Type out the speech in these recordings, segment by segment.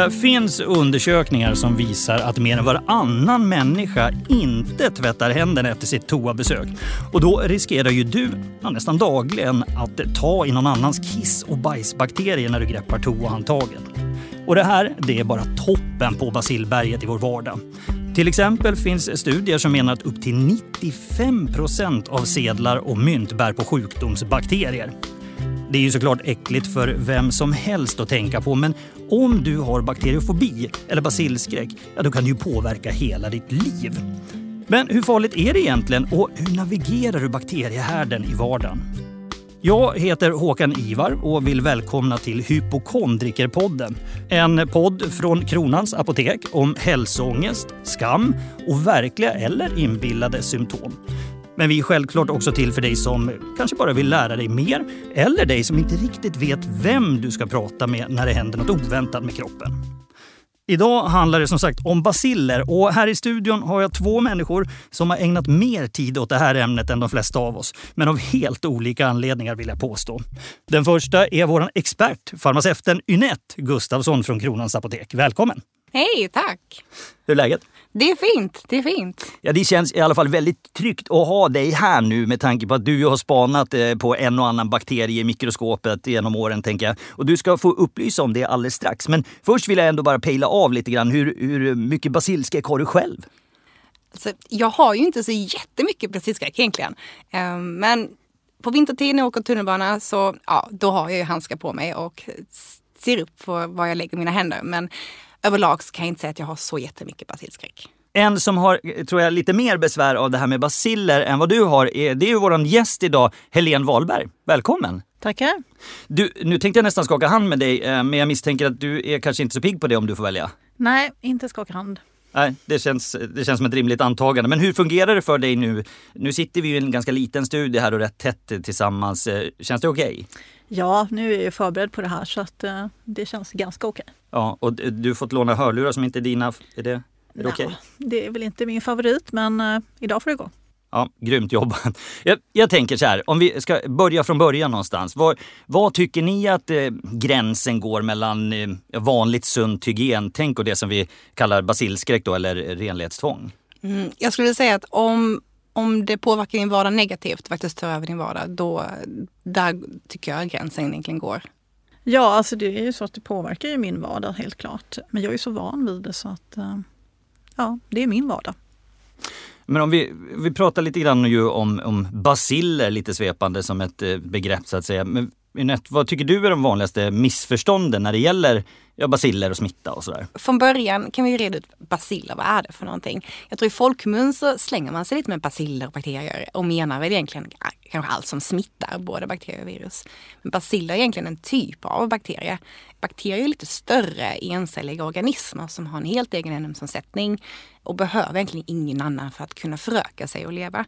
Det finns undersökningar som visar att mer än varannan människa inte tvättar händerna efter sitt toabesök. Och då riskerar ju du nästan dagligen att ta i någon annans kiss och bajsbakterier när du greppar toahandtagen. Och det här det är bara toppen på basilberget i vår vardag. Till exempel finns studier som menar att upp till 95 procent av sedlar och mynt bär på sjukdomsbakterier. Det är ju såklart äckligt för vem som helst att tänka på men om du har bakteriofobi eller basilskräck, ja, då kan det ju påverka hela ditt liv. Men hur farligt är det egentligen och hur navigerar du bakteriehärden i vardagen? Jag heter Håkan Ivar och vill välkomna till Hypokondrikerpodden. En podd från Kronans apotek om hälsoångest, skam och verkliga eller inbillade symptom. Men vi är självklart också till för dig som kanske bara vill lära dig mer eller dig som inte riktigt vet vem du ska prata med när det händer något oväntat med kroppen. Idag handlar det som sagt om basiller och här i studion har jag två människor som har ägnat mer tid åt det här ämnet än de flesta av oss. Men av helt olika anledningar vill jag påstå. Den första är vår expert, farmaceuten Ynette Gustafsson från Kronans Apotek. Välkommen! Hej, tack! Hur är läget? Det är fint, det är fint. Ja, det känns i alla fall väldigt tryggt att ha dig här nu med tanke på att du har spanat eh, på en och annan bakterie i mikroskopet genom åren, tänker jag. Och du ska få upplysa om det alldeles strax. Men först vill jag ändå bara pejla av lite grann. Hur, hur mycket basilskräck har du själv? Alltså, jag har ju inte så jättemycket basilskräck egentligen. Um, men på vintertid när jag åker tunnelbana så ja, då har jag ju handskar på mig och ser upp på var jag lägger mina händer. Men överlag så kan jag inte säga att jag har så jättemycket basilskräck. En som har, tror jag, lite mer besvär av det här med basiller än vad du har, det är ju vår gäst idag, Helene Wahlberg. Välkommen! Tackar. Du, nu tänkte jag nästan skaka hand med dig, eh, men jag misstänker att du är kanske inte så pigg på det om du får välja? Nej, inte skaka hand. Nej, det känns, det känns som ett rimligt antagande. Men hur fungerar det för dig nu? Nu sitter vi i en ganska liten studie här och rätt tätt tillsammans. Eh, känns det okej? Okay? Ja, nu är jag förberedd på det här så att uh, det känns ganska okej. Okay. Ja, och du har fått låna hörlurar som inte är dina. Är det, är det okej? Okay? Det är väl inte min favorit men uh, idag får det gå. Ja, grymt jobbat. Jag, jag, tänker så här, om vi ska börja från början någonstans. Var, vad tycker ni att eh, gränsen går mellan eh, vanligt sunt hygientänk och det som vi kallar basilskräck då, eller renlighetstvång? Mm, jag skulle säga att om, om det påverkar din vardag negativt, faktiskt tar över din vardag, då där tycker jag gränsen egentligen går. Ja, alltså det är ju så att det påverkar ju min vardag helt klart. Men jag är så van vid det så att eh, ja, det är min vardag. Men om vi, vi pratar lite grann ju om, om basiller lite svepande som ett eh, begrepp så att säga. Men Inette, vad tycker du är de vanligaste missförstånden när det gäller ja, basiller och smitta och sådär? Från början kan vi reda ut basiller, vad är det för någonting? Jag tror i folkmun så slänger man sig lite med basiller och bakterier och menar väl egentligen kanske allt som smittar, både bakterier och virus. Men basiller är egentligen en typ av bakterie. Bakterier är lite större encelliga organismer som har en helt egen ämnesomsättning och behöver egentligen ingen annan för att kunna föröka sig och leva.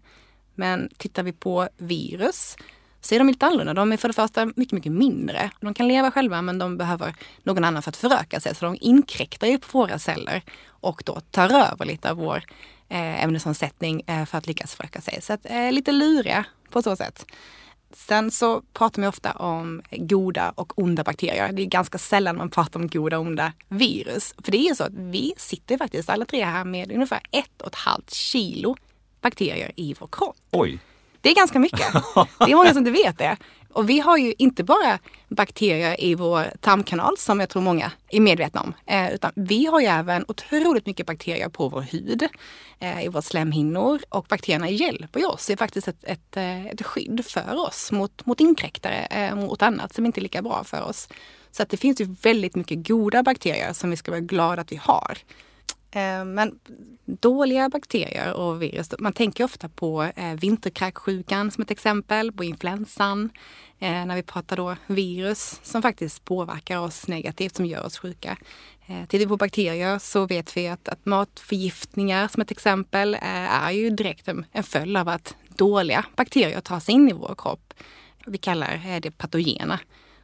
Men tittar vi på virus så är de lite annorlunda. De är för det första mycket, mycket mindre. De kan leva själva men de behöver någon annan för att föröka sig. Så de inkräktar ju på våra celler och då tar över lite av vår eh, ämnesomsättning eh, för att lyckas föröka sig. Så att, eh, lite luriga på så sätt. Sen så pratar man ofta om goda och onda bakterier. Det är ganska sällan man pratar om goda och onda virus. För det är ju så att vi sitter faktiskt alla tre här med ungefär ett och ett halvt kilo bakterier i vår kropp. Oj! Det är ganska mycket. Det är många som inte vet det. Och vi har ju inte bara bakterier i vår tarmkanal som jag tror många är medvetna om. Eh, utan vi har ju även otroligt mycket bakterier på vår hud, eh, i våra slemhinnor och bakterierna hjälper ju oss. Det är faktiskt ett, ett, eh, ett skydd för oss mot, mot inkräktare, eh, mot annat som inte är lika bra för oss. Så att det finns ju väldigt mycket goda bakterier som vi ska vara glada att vi har. Eh, men dåliga bakterier och virus, man tänker ofta på eh, vinterkräksjukan som ett exempel, på influensan. Eh, när vi pratar då virus som faktiskt påverkar oss negativt, som gör oss sjuka. Tittar vi på bakterier så vet vi att, att matförgiftningar som ett exempel är ju direkt en, en följd av att dåliga bakterier tar sig in i vår kropp. Vi kallar det patogena.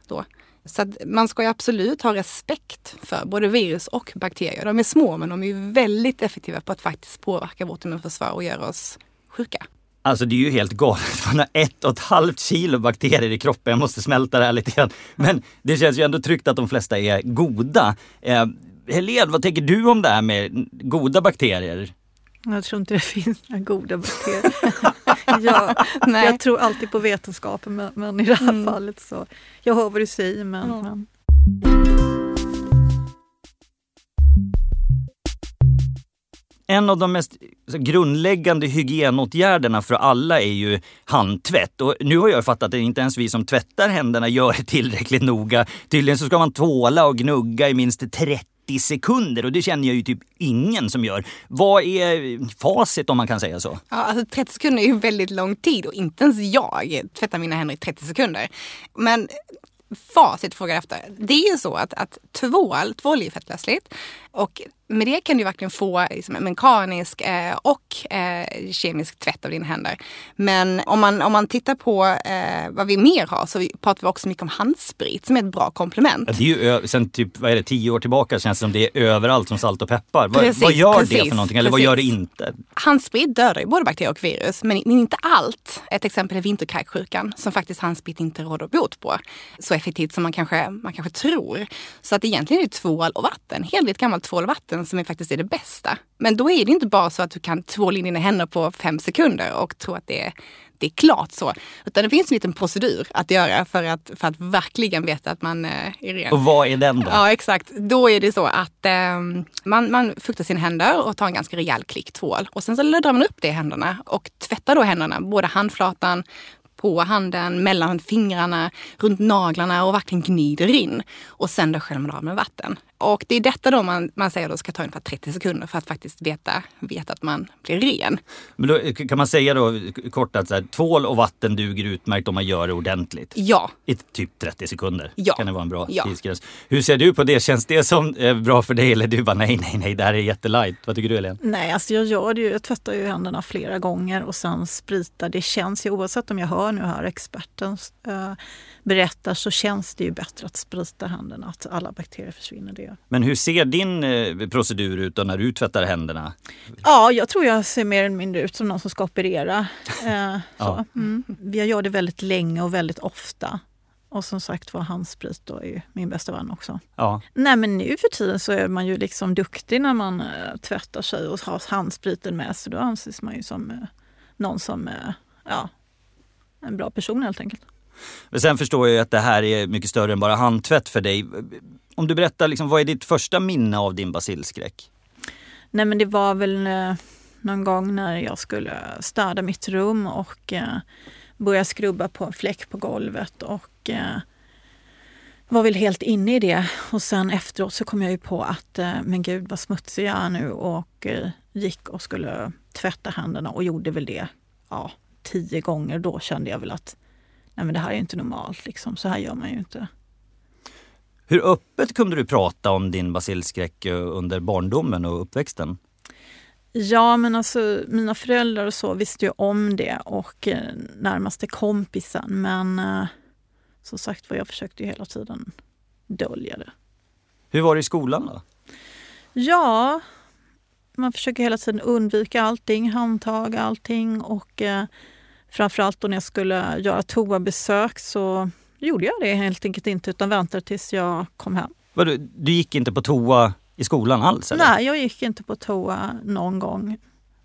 Då. Så man ska ju absolut ha respekt för både virus och bakterier. De är små men de är väldigt effektiva på att faktiskt påverka vårt immunförsvar och göra oss sjuka. Alltså det är ju helt galet. Man har ett och ett halvt kilo bakterier i kroppen. Jag måste smälta det här lite grann. Men det känns ju ändå tryggt att de flesta är goda. Eh, Helene, vad tänker du om det här med goda bakterier? Jag tror inte det finns några goda bakterier. jag, jag tror alltid på vetenskapen men, men i det här mm. fallet så, jag hör vad du säger men, mm. men. En av de mest grundläggande hygienåtgärderna för alla är ju handtvätt. Och nu har jag fattat att inte ens vi som tvättar händerna gör det tillräckligt noga. Tydligen så ska man tvåla och gnugga i minst 30 sekunder och det känner jag ju typ ingen som gör. Vad är facit om man kan säga så? Ja, alltså 30 sekunder är ju väldigt lång tid och inte ens jag tvättar mina händer i 30 sekunder. Men facit frågar efter. Det är ju så att, att tvål, tvål är fettlösligt och med det kan du verkligen få liksom, mekanisk eh, och eh, kemisk tvätt av dina händer. Men om man, om man tittar på eh, vad vi mer har så pratar vi också mycket om handsprit som är ett bra komplement. Ja, det är ju sen typ, vad är det, tio år tillbaka känns det som det är överallt som salt och peppar. Precis, vad gör precis, det för någonting eller precis. vad gör det inte? Handsprit dödar ju både bakterier och virus men, men inte allt. Ett exempel är vinterkräksjukan som faktiskt handsprit inte råder bot på så effektivt som man kanske, man kanske tror. Så att egentligen är det tvål och vatten, helt gammalt tvål och vatten som är faktiskt är det bästa. Men då är det inte bara så att du kan tvåla in dina händer på fem sekunder och tro att det är, det är klart så. Utan det finns en liten procedur att göra för att, för att verkligen veta att man eh, är ren. Och vad är den då? Ja exakt. Då är det så att eh, man, man fuktar sina händer och tar en ganska rejäl klick tvål. Och sen så löddrar man upp det i händerna och tvättar då händerna, både handflatan, på handen, mellan fingrarna, runt naglarna och verkligen gnider in. Och sen då sköljer man av med vatten. Och det är detta då man, man säger då ska ta ungefär 30 sekunder för att faktiskt veta, veta att man blir ren. Men då kan man säga då kort att så här, tvål och vatten duger utmärkt om man gör det ordentligt? Ja. I typ 30 sekunder? Ja. Kan det vara en bra ja. tidsgräns? Hur ser du på det? Känns det som eh, bra för dig eller du bara nej, nej, nej, det här är jättelight. Vad tycker du Helene? Nej, alltså jag gör det ju. Jag tvättar ju händerna flera gånger och sen spritar. Det känns ju oavsett om jag hör nu här experten uh, berättar så känns det ju bättre att sprita händerna, att alla bakterier försvinner. Det. Men hur ser din eh, procedur ut då när du tvättar händerna? Ja, jag tror jag ser mer eller mindre ut som någon som ska operera. Eh, ja. mm. Jag gör det väldigt länge och väldigt ofta. Och som sagt var handsprit då är ju min bästa vän också. Ja. Nej men nu för tiden så är man ju liksom duktig när man äh, tvättar sig och har handspriten med sig. Då anses man ju som äh, någon som, äh, ja, en bra person helt enkelt. Men sen förstår jag att det här är mycket större än bara handtvätt för dig. Om du berättar, liksom, vad är ditt första minne av din basilskräck? Nej men det var väl eh, någon gång när jag skulle städa mitt rum och eh, börja skrubba på en fläck på golvet och eh, var väl helt inne i det. Och sen efteråt så kom jag ju på att eh, men gud vad smutsig jag är nu och eh, gick och skulle tvätta händerna och gjorde väl det ja, tio gånger. Då kände jag väl att nej men det här är inte normalt, liksom. så här gör man ju inte. Hur öppet kunde du prata om din basilskräck eh, under barndomen och uppväxten? Ja, men alltså mina föräldrar och så visste ju om det och eh, närmaste kompisen. Men eh, som sagt var, jag försökte ju hela tiden dölja det. Hur var det i skolan då? Ja, man försöker hela tiden undvika allting, handtag, allting och eh, framförallt då när jag skulle göra toabesök så gjorde jag det helt enkelt inte utan väntade tills jag kom hem. Vadå, du gick inte på toa i skolan alls? Eller? Nej, jag gick inte på toa någon gång.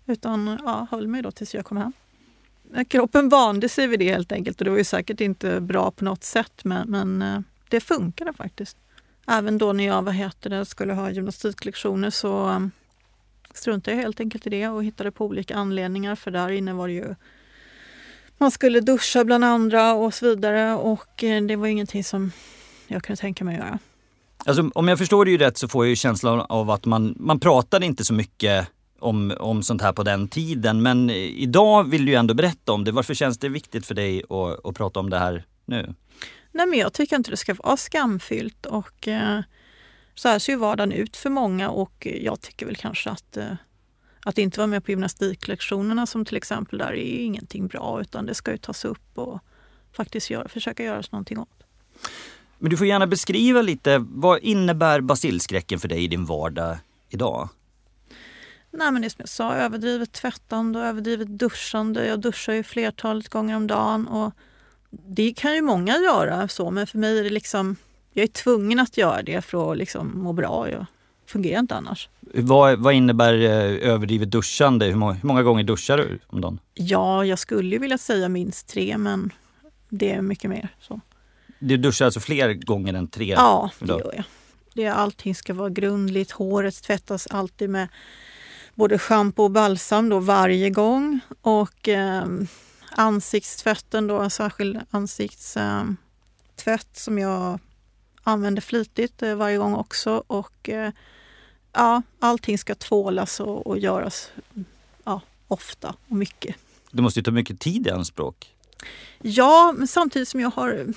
Utan ja, höll mig då tills jag kom hem. Kroppen vande sig vid det helt enkelt och det var ju säkert inte bra på något sätt men, men eh, det funkade faktiskt. Även då när jag vad heter det, skulle ha gymnastiklektioner så um, struntade jag helt enkelt i det och hittade på olika anledningar för där inne var det ju man skulle duscha bland andra och så vidare och eh, det var ingenting som jag kunde tänka mig att göra. Alltså, om jag förstår ju rätt så får jag ju känslan av att man, man pratade inte så mycket om, om sånt här på den tiden. Men idag vill du ändå berätta om det. Varför känns det viktigt för dig att, att prata om det här nu? Nej men jag tycker inte det ska vara skamfyllt och eh, så här ser ju vardagen ut för många och jag tycker väl kanske att eh, att inte vara med på gymnastiklektionerna som till exempel där är ingenting bra utan det ska ju tas upp och faktiskt göra, försöka göra någonting åt. Men du får gärna beskriva lite, vad innebär basilskräcken för dig i din vardag idag? Nej men det som jag sa, överdrivet tvättande och överdrivet duschande. Jag duschar ju flertalet gånger om dagen och det kan ju många göra så men för mig är det liksom, jag är tvungen att göra det för att liksom må bra. Jag fungerar inte annars. Vad, vad innebär eh, överdrivet duschande? Hur många, hur många gånger duschar du om dagen? Ja, jag skulle vilja säga minst tre, men det är mycket mer. Så. Du duschar alltså fler gånger än tre? Ja, det gör jag. Det, allting ska vara grundligt. Håret tvättas alltid med både schampo och balsam då varje gång. Och eh, ansiktstvätten då, en särskild ansiktstvätt som jag använder flitigt eh, varje gång också. Och eh, ja, allting ska tvålas och, och göras ja, ofta och mycket. Det måste ju ta mycket tid i anspråk. Ja, men samtidigt som jag har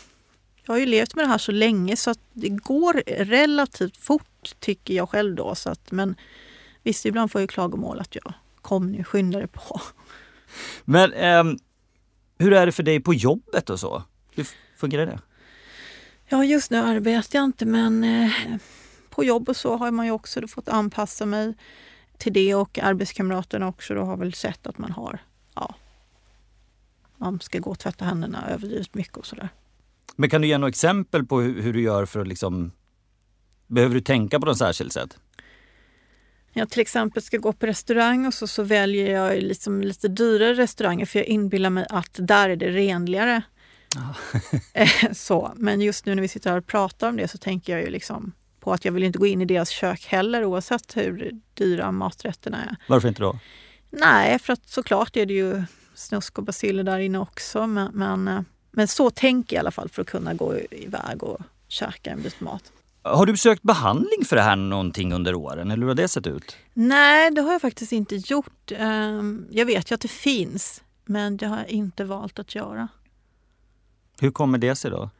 jag har ju levt med det här så länge så att det går relativt fort tycker jag själv då. Så att, men visst, ibland får jag klagomål att jag kom nu, skynda dig på. Men ehm, hur är det för dig på jobbet och så? Hur fungerar det? Ja, just nu arbetar jag inte men eh, på jobb och så har man ju också fått anpassa mig till det och arbetskamraterna också då har väl sett att man har, ja, man ska gå och tvätta händerna överdrivet mycket och sådär. Men kan du ge några exempel på hur, hur du gör för att liksom... Behöver du tänka på något särskilt sätt? När jag till exempel ska gå på restaurang och så, så väljer jag liksom lite dyrare restauranger för jag inbillar mig att där är det renligare. Eh, så. Men just nu när vi sitter här och pratar om det så tänker jag ju liksom på att jag vill inte gå in i deras kök heller oavsett hur dyra maträtterna är. Varför inte då? Nej, för att såklart är det ju snusk och basiller där inne också. Men, men, eh, men så tänker jag i alla fall för att kunna gå iväg och käka en bit mat. Har du sökt behandling för det här någonting under åren eller hur har det sett ut? Nej, det har jag faktiskt inte gjort. Ehm, Jag vet ju att det finns, men det har jag inte valt att göra. Hur kommer det sig då?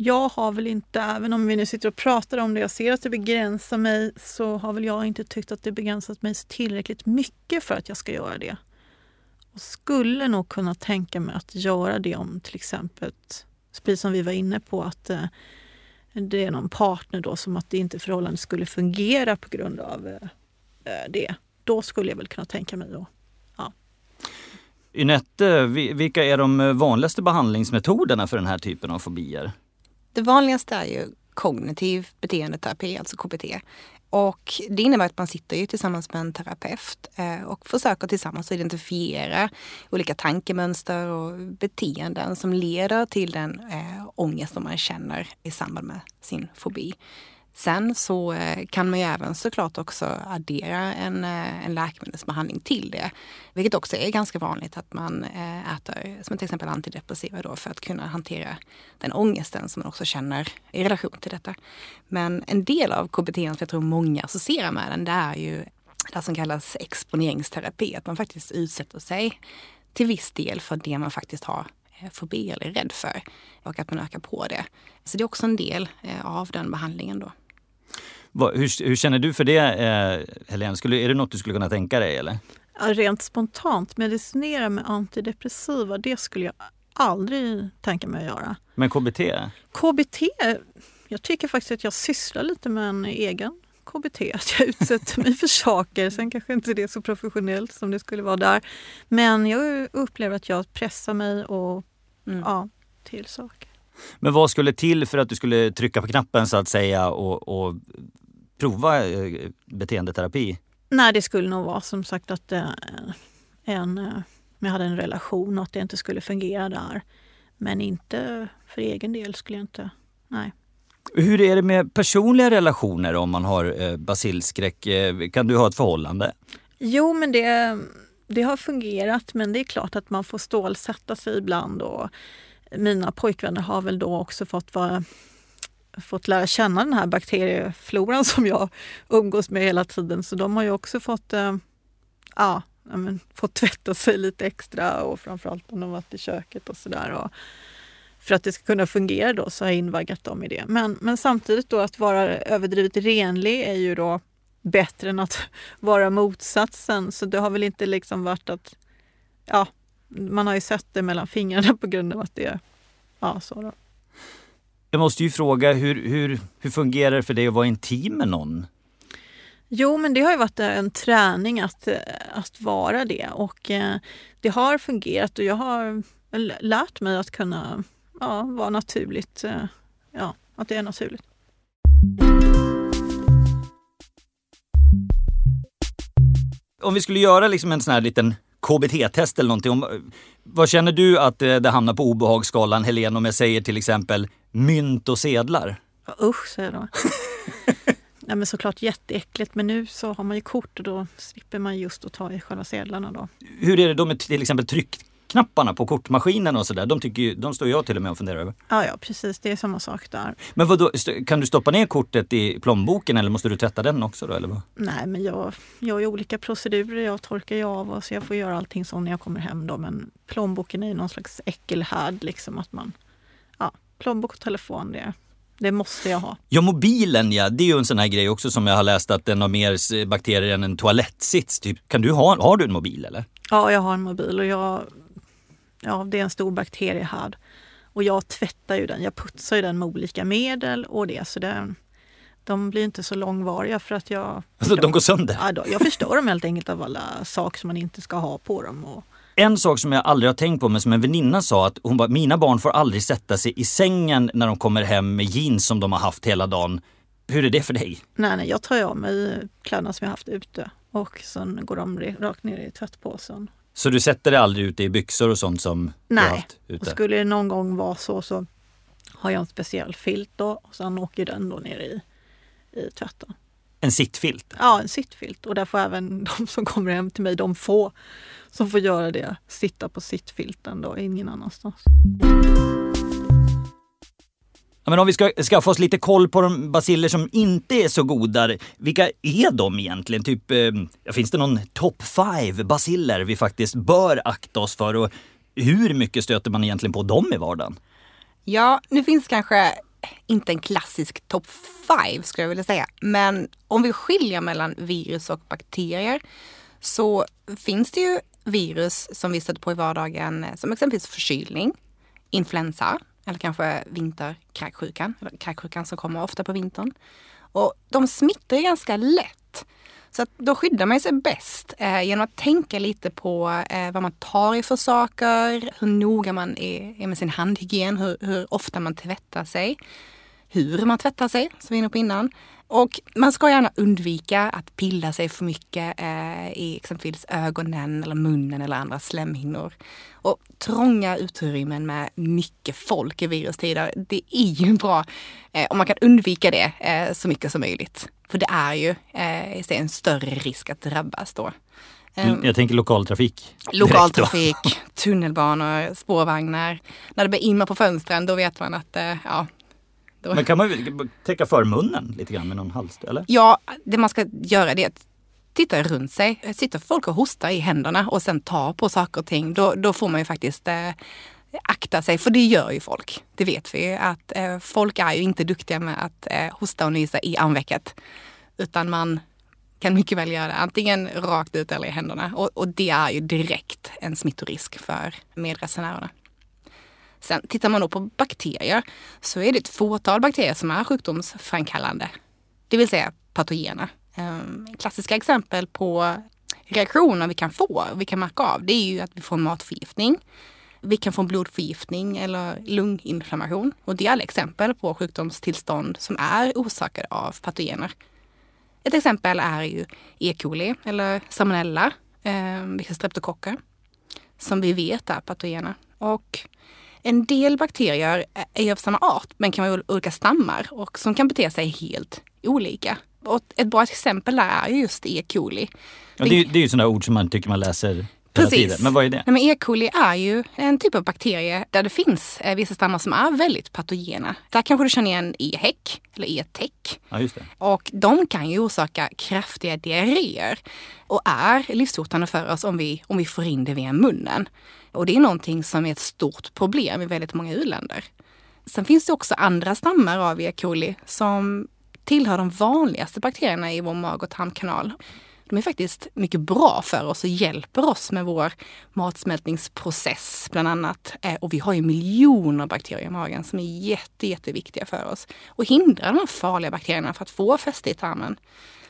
Jag har väl inte, även om vi nu sitter och pratar om det, jag ser att det begränsar mig, så har väl jag inte tyckt att det begränsat mig tillräckligt mycket för att jag ska göra det. Och skulle nog kunna tänka mig att göra det om till exempel, precis som vi var inne på, att eh, det är någon partner då som att det inte förhållandet skulle fungera på grund av eh, eh, det. Då skulle jag väl kunna tänka mig då. Ynette, vilka är de vanligaste behandlingsmetoderna för den här typen av fobier? Det vanligaste är ju kognitiv beteendeterapi, alltså KBT. Och det innebär att man sitter ju tillsammans med en terapeut eh, och försöker tillsammans identifiera olika tankemönster och beteenden som leder till den eh, ångest som man känner i samband med sin fobi. Sen så eh, kan man ju även såklart också addera en, eh, en läkemedelsbehandling till det. Vilket också är ganska vanligt att man eh, äter som till exempel antidepressiva då för att kunna hantera den ångesten som man också känner i relation till detta. Men en del av KBT som jag tror många associerar med den det är ju det som kallas exponeringsterapi. Att man faktiskt utsätter sig till viss del för det man faktiskt har fobi eller är rädd för. Och att man ökar på det. Så det är också en del av den behandlingen då. Vad- Hur, hur känner du för det, eh, Helene? Skulle, är det något du skulle kunna tänka dig? Eller? Ja, Rent spontant, medicinera med antidepressiva, det skulle jag aldrig tänka mig att göra. Men KBT? KBT, jag tycker faktiskt att jag sysslar lite med en egen KBT. Att jag utsätter mig för saker. Sen kanske inte det är så professionellt som det skulle vara där. Men jag upplever att jag pressar mig och Mm. ja, till saker. Men vad skulle till för att du skulle trycka på knappen så att säga och, och prova eh, beteendeterapi? Nej, det skulle nog vara som sagt att eh, en, eh, jag hade en relation och att det inte skulle fungera där. Men inte för egen del skulle jag inte. Nej. Hur är det med personliga relationer om man har basilskräck? Kan du ha ett förhållande? Jo, men det, det har fungerat. Men det är klart att man får stålsätta sig ibland. Och mina pojkvänner har väl då också fått, vara, fått lära känna den här bakteriefloran som jag umgås med hela tiden. Så de har ju också fått, eh, ja, men, fått tvätta sig lite extra och framförallt om de varit i köket och sådär. För att det ska kunna fungera då så har jag invaggat dem i det. Men, men samtidigt då att vara överdrivet renlig är ju då bättre än att vara motsatsen. Så det har väl inte liksom varit att, ja, man har ju sett det mellan fingrarna på grund av att det är, ja så då. Jag måste ju fråga, hur, hur, hur fungerar det för dig att vara intim med någon? Jo, men det har ju varit en träning att, eh, att vara det och eh, det har fungerat och jag har lärt mig att kunna ja, vara naturligt. eh, Ja, att det är naturligt. Om vi skulle göra liksom en sån här liten KBT-test eller någonting. Om, vad känner du att det, det hamnar på obehagsskalan, Helene, om jag säger till exempel mynt och sedlar? Usch, säger jag då. Nej, men såklart jätteäckligt, men nu så har man ju kort och då slipper man just att ta i själva sedlarna då. Hur är det då med till exempel tryckknapparna på kortmaskinen och sådär? De, tycker ju, de står jag till och med och funderar över. Ja, ja, precis. Det är samma sak där. Men vadå, kan du stoppa ner kortet i plånboken eller måste du tvätta den också då? Eller vad? Nej, men jag, jag har ju olika procedurer. Jag torkar ju av och så jag får göra allting så när jag kommer hem då. Men plånboken är ju någon slags äckelhärd liksom att man... Plånbok och telefon, det, det måste jag ha. Ja, mobilen ja. Det är ju en sån här grej också som jag har läst att den har mer bakterier än en toalettsits. Typ. Kan du ha, har du en mobil eller? Ja, jag har en mobil och jag... Ja, det är en stor bakteriehärd. Och jag tvättar ju den. Jag putsar ju den med olika medel och det. Så det, de blir inte så långvariga för att jag... Alltså, de går sönder. Ja, då, jag förstör dem helt enkelt av alla saker som man inte ska ha på dem. Och, En sak som jag aldrig har tänkt på men som en väninna sa att hon bara, mina barn får aldrig sätta sig i sängen när de kommer hem med jeans som de har haft hela dagen. Hur är det för dig? nej, nej, jag tar av mig kläderna som jag haft ute och sen går de rakt ner i tvättpåsen. Så du sätter dig aldrig ute i byxor och sånt som du har Nej, haft och ute? skulle det någon gång vara så så har jag en speciell filt då och sen åker den då ner i, i tvätten. En sittfilt? Ja, en sittfilt. Och där får även de som kommer hem till mig, de få som får göra det, sitta på sittfilten då, ingen annanstans. Ja, men om vi ska skaffa oss lite koll på de basiller som inte är så goda, vilka är de egentligen? Typ, eh, finns det någon top five basiller vi faktiskt bör akta oss för? Och hur mycket stöter man egentligen på dem i vardagen? Ja, nu finns kanske inte en klassisk top 5 skulle jag vilja säga. Men om vi skiljer mellan virus och bakterier så finns det ju virus som vi stöter på i vardagen eh, som exempelvis förkylning, influensa eller kanske vinterkräksjukan, kräksjukan som kommer ofta på vintern. Och de smittar ju ganska lätt. Så att då skyddar man sig bäst eh, genom att tänka lite på eh, vad man tar i för saker, hur noga man är, är med sin handhygien, hur, hur ofta man tvättar sig, hur man tvättar sig, som vi var inne på innan. Och man ska gärna undvika att pilla sig för mycket eh, i exempelvis ögonen eller munnen eller andra slemhinnor. Och trånga utrymmen med mycket folk i virustider, det är ju bra eh, om man kan undvika det eh, så mycket som möjligt. För det är ju eh, det är en större risk att drabbas då. Ehm, Jag tänker lokaltrafik. Lokaltrafik, tunnelbanor, spårvagnar. När det börjar imma på fönstren då vet man att eh, ja, då, Men kan man täcka för munnen lite grann med någon hals, eller? Ja, det man ska göra det är att titta runt sig. Sitter folk och hostar i händerna och sen tar på saker och ting, då, då får man ju faktiskt eh, akta sig. För det gör ju folk. Det vet vi ju att eh, folk är ju inte duktiga med att eh, hosta och nysa i armvecket. Utan man kan mycket väl göra det antingen rakt ut eller i händerna. Och, och det är ju direkt en smittorisk för medresenärerna. Sen tittar man då på bakterier så är det ett fåtal bakterier som är sjukdomsframkallande. Det vill säga patogena. Ehm, klassiska exempel på reaktioner vi kan få, vi kan märka av, det är ju att vi får matförgiftning. Vi kan få blodförgiftning eller lunginflammation. Och det är alla exempel på sjukdomstillstånd som är orsakade av patogener. Ett exempel är ju E. coli eller salmonella, eh, vissa streptokocker, som vi vet är patogena. Och en del bakterier är av samma art men kan vara olika stammar och som kan bete sig helt olika. Och ett bra exempel där är just E. coli. Ja, det, är, ju- det är ju sådana ord som man tycker man läser Precis. tiden. Men vad är det? Nej, men E. coli är ju en typ av bakterie där det finns eh, vissa stammar som är väldigt patogena. Där kanske du känner igen E. häck eller E. tech. Ja, just det. Och de kan ju orsaka kraftiga diarréer och är livshotande för oss om vi, om vi får in det via munnen. Och det är någonting som är ett stort problem i väldigt många u-länder. Sen finns det också andra stammar av E. coli som tillhör de vanligaste bakterierna i vår mag och tarmkanal. De är faktiskt mycket bra för oss och hjälper oss med vår matsmältningsprocess bland annat. Eh, Och vi har ju miljoner bakterier i magen som är jätte, jätteviktiga för oss och hindrar de här farliga bakterierna för att få fäste i tarmen.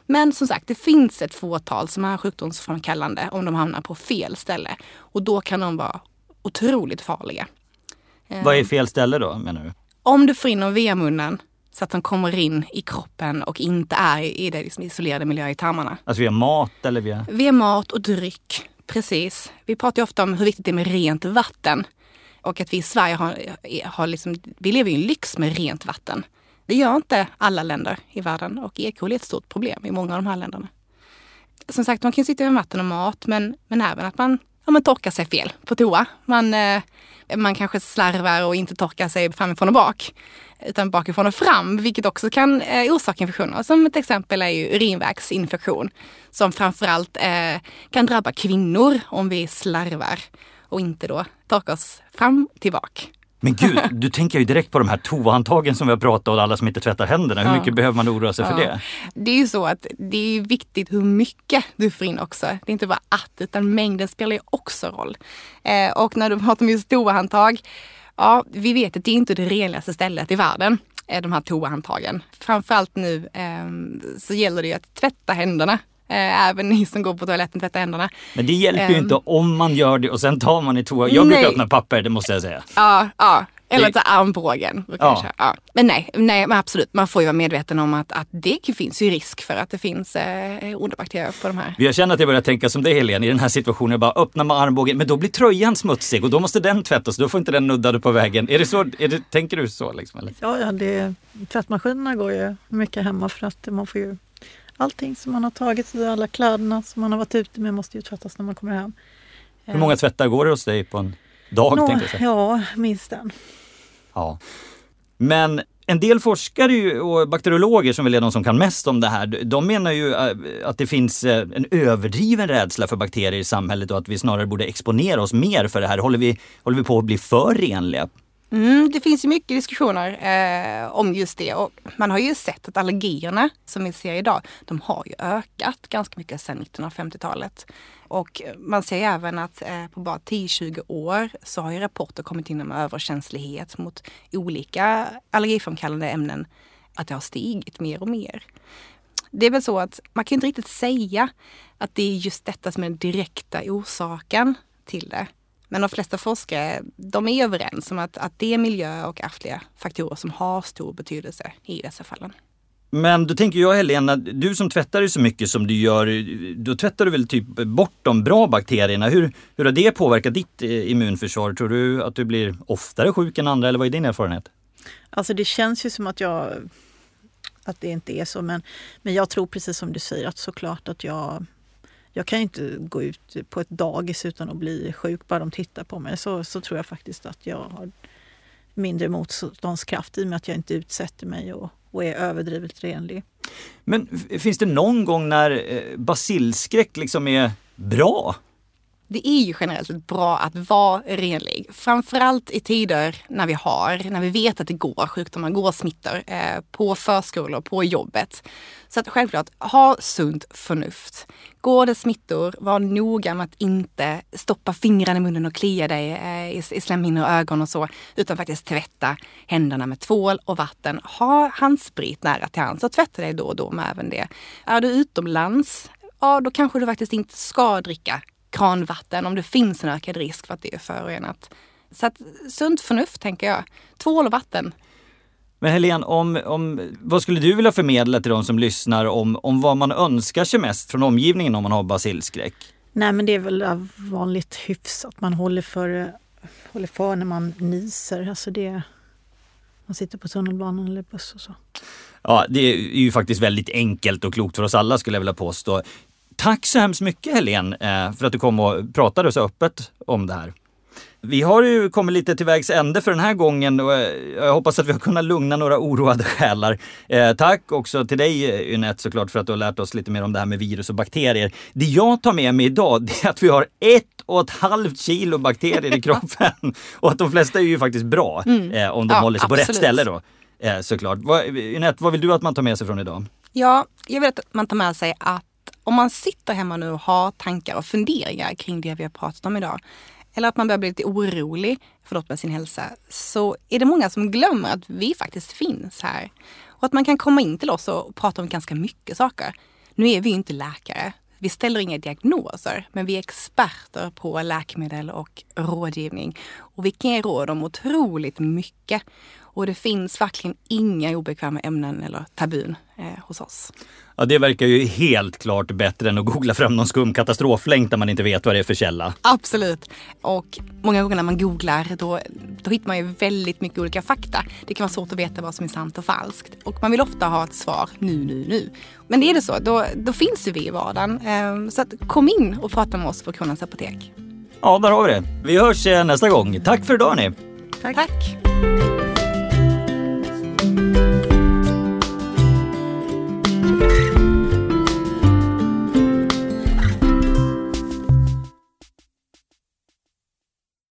Men som sagt, det finns ett fåtal som är sjukdomsframkallande om de hamnar på fel ställe och då kan de vara otroligt farliga. Eh, Vad är fel ställe då menar du? Om du får in dem via munnen Så att de kommer in i kroppen och inte är i det liksom isolerade miljö i tarmarna. Alltså via mat eller via? Via mat och dryck, precis. Vi pratar ju ofta om hur viktigt det är med rent vatten. Och att vi i Sverige har, har liksom, vi lever i en lyx med rent vatten. Det gör inte alla länder i världen och E. coli är ett stort problem i många av de här länderna. Som sagt, man kan sitta med vatten och mat men, men även att man, ja, man torkar sig fel på toa. Man, eh, man kanske slarvar och inte torkar sig framifrån och bak utan bakifrån och fram, vilket också kan eh, orsaka infektioner. Som ett exempel är ju urinvägsinfektion som framförallt eh, kan drabba kvinnor om vi slarvar och inte då torkar oss fram tillbaka. Men gud, du tänker ju direkt på de här toahandtagen som vi har pratat om alla som inte tvättar händerna. Hur mycket behöver man oroa sig ja. för det? Det är ju så att det är viktigt hur mycket du får in också. Det är inte bara att, utan mängden spelar ju också roll. Eh, och när du pratar om just toahandtag, ja, vi vet att det är inte det renligaste stället i världen de här toahandtagen. Framförallt nu eh, så gäller det ju att tvätta händerna Eh, även ni som går på toaletten tvättar händerna. Men det hjälper um, ju inte ehm. om man gör det och sen tar man i toa. Jag brukar öppna papper, det måste jag säga. Ja, ja. Eller ta armbågen. Ja. Ja. Men nej, nej men absolut, man får ju vara medveten om att, att det finns ju risk för att det finns eh, onda bakterier på de här. Jag känner att jag börjar tänka som dig Helene i den här situationen. Bara öppnar man armbågen, men då blir tröjan smutsig och då måste den tvättas. Då får inte den nuddade på vägen. Är det så, är det, tänker du så? Liksom, eller? Ja, ja det, tvättmaskinerna går ju mycket hemma för att man får ju allting som man har tagit alla kläderna som man har varit ute med måste ju tvättas när man kommer hem. Hur många tvättar går det hos dig på en dag? Nå, jag säga? Ja, minst en. Ja. Men en del forskare och bakteriologer som väl är de som kan mest om det här, de menar ju äh, att det finns äh, en överdriven rädsla för bakterier i samhället och att vi snarare borde exponera oss mer för det här. Håller vi, håller vi på att bli för renliga? Mm, det finns ju mycket diskussioner eh, om just det och man har ju sett att allergierna som vi ser idag, de har ju ökat ganska mycket sedan 1950-talet. Och man ser även att eh, på bara 10-20 år så har ju rapporter kommit in om överkänslighet mot olika allergiframkallande ämnen, att det har stigit mer och mer. Det är väl så att man kan inte riktigt säga att det är just detta som är den direkta orsaken till det. Men de flesta forskare de är överens om att, att det är miljö och ärftliga faktorer som har stor betydelse i dessa fallen. Men då tänker jag Helena, du som tvättar dig så mycket som du gör, då tvättar du väl typ bort de bra bakterierna. Hur, hur har det påverkat ditt eh, immunförsvar? Tror du att du blir oftare sjuk än andra eller vad är din erfarenhet? Alltså det känns ju som att jag att det inte är så men, men jag tror precis som du säger att såklart att jag jag kan ju inte gå ut på ett dagis utan att bli sjuk bara de tittar på mig. Så, så tror jag faktiskt att jag har mindre motståndskraft i och med att jag inte utsätter mig och, och är överdrivet renlig. Men finns det någon gång när eh, basilskräck liksom är bra? Det är ju generellt bra att vara renlig. Framförallt i tider när vi har, när vi vet att det går sjukdomar, går smittor eh, på förskolor, på jobbet. Så att självklart, ha sunt förnuft. Går det smittor, var noga med att inte stoppa fingrarna i munnen och klia dig eh, i, i slemhinnor och ögon och så, utan faktiskt tvätta händerna med tvål och vatten. Ha handsprit nära till hands och tvätta dig då och då med även det. Är du utomlands, ja då kanske du faktiskt inte ska dricka kranvatten om det finns en ökad risk för att det är förorenat. Så att sunt förnuft tänker jag. Tvål och vatten. Men Helene, om, om, vad skulle du vilja förmedla till de som lyssnar om, om vad man önskar sig mest från omgivningen om man har basilskräck? Nej men det är väl vanligt hyfs att man håller för, håller för när man nyser. Alltså det, man sitter på tunnelbanan eller buss och så. Ja, det är ju faktiskt väldigt enkelt och klokt för oss alla skulle jag vilja påstå. Tack så hemskt mycket Helene eh, för att du kom och pratade så öppet om det här. Vi har ju kommit lite till vägs ände för den här gången och eh, jag hoppas att vi har kunnat lugna några oroade själar. Eh, tack också till dig Ynette såklart för att du har lärt oss lite mer om det här med virus och bakterier. Det jag tar med mig idag det är att vi har ett och ett halvt kilo bakterier i kroppen och att de flesta är ju faktiskt bra mm. eh, om de ja, håller sig absolut. på rätt ställe då. Eh, såklart. Ynette, vad vill du att man tar med sig från idag? Ja, jag vill att man tar med sig att om man sitter hemma nu och har tankar och funderingar kring det vi har pratat om idag, eller att man börjar bli lite orolig förlåt, med sin hälsa, så är det många som glömmer att vi faktiskt finns här. Och att man kan komma in till oss och prata om ganska mycket saker. Nu är vi ju inte läkare, Vi ställer inga diagnoser, men vi är experter på läkemedel och rådgivning. Och vi kan ge råd om otroligt mycket. Och det finns verkligen inga obekväma ämnen eller tabun hos oss. Ja, det verkar ju helt klart bättre än att googla fram någon skum katastroflänk där man inte vet vad det är för källa. Absolut. Och många gånger när man googlar då, då hittar man ju väldigt mycket olika fakta. Det kan vara svårt att veta vad som är sant och falskt. Och man vill ofta ha ett svar nu, nu, nu. Men är det så, då, då finns ju vi i vardagen. Ehm, så att kom in och prata med oss på Kronans Apotek. Ja, där har vi det. Vi hörs eh, nästa gång. Tack för idag ni. Tack. Tack.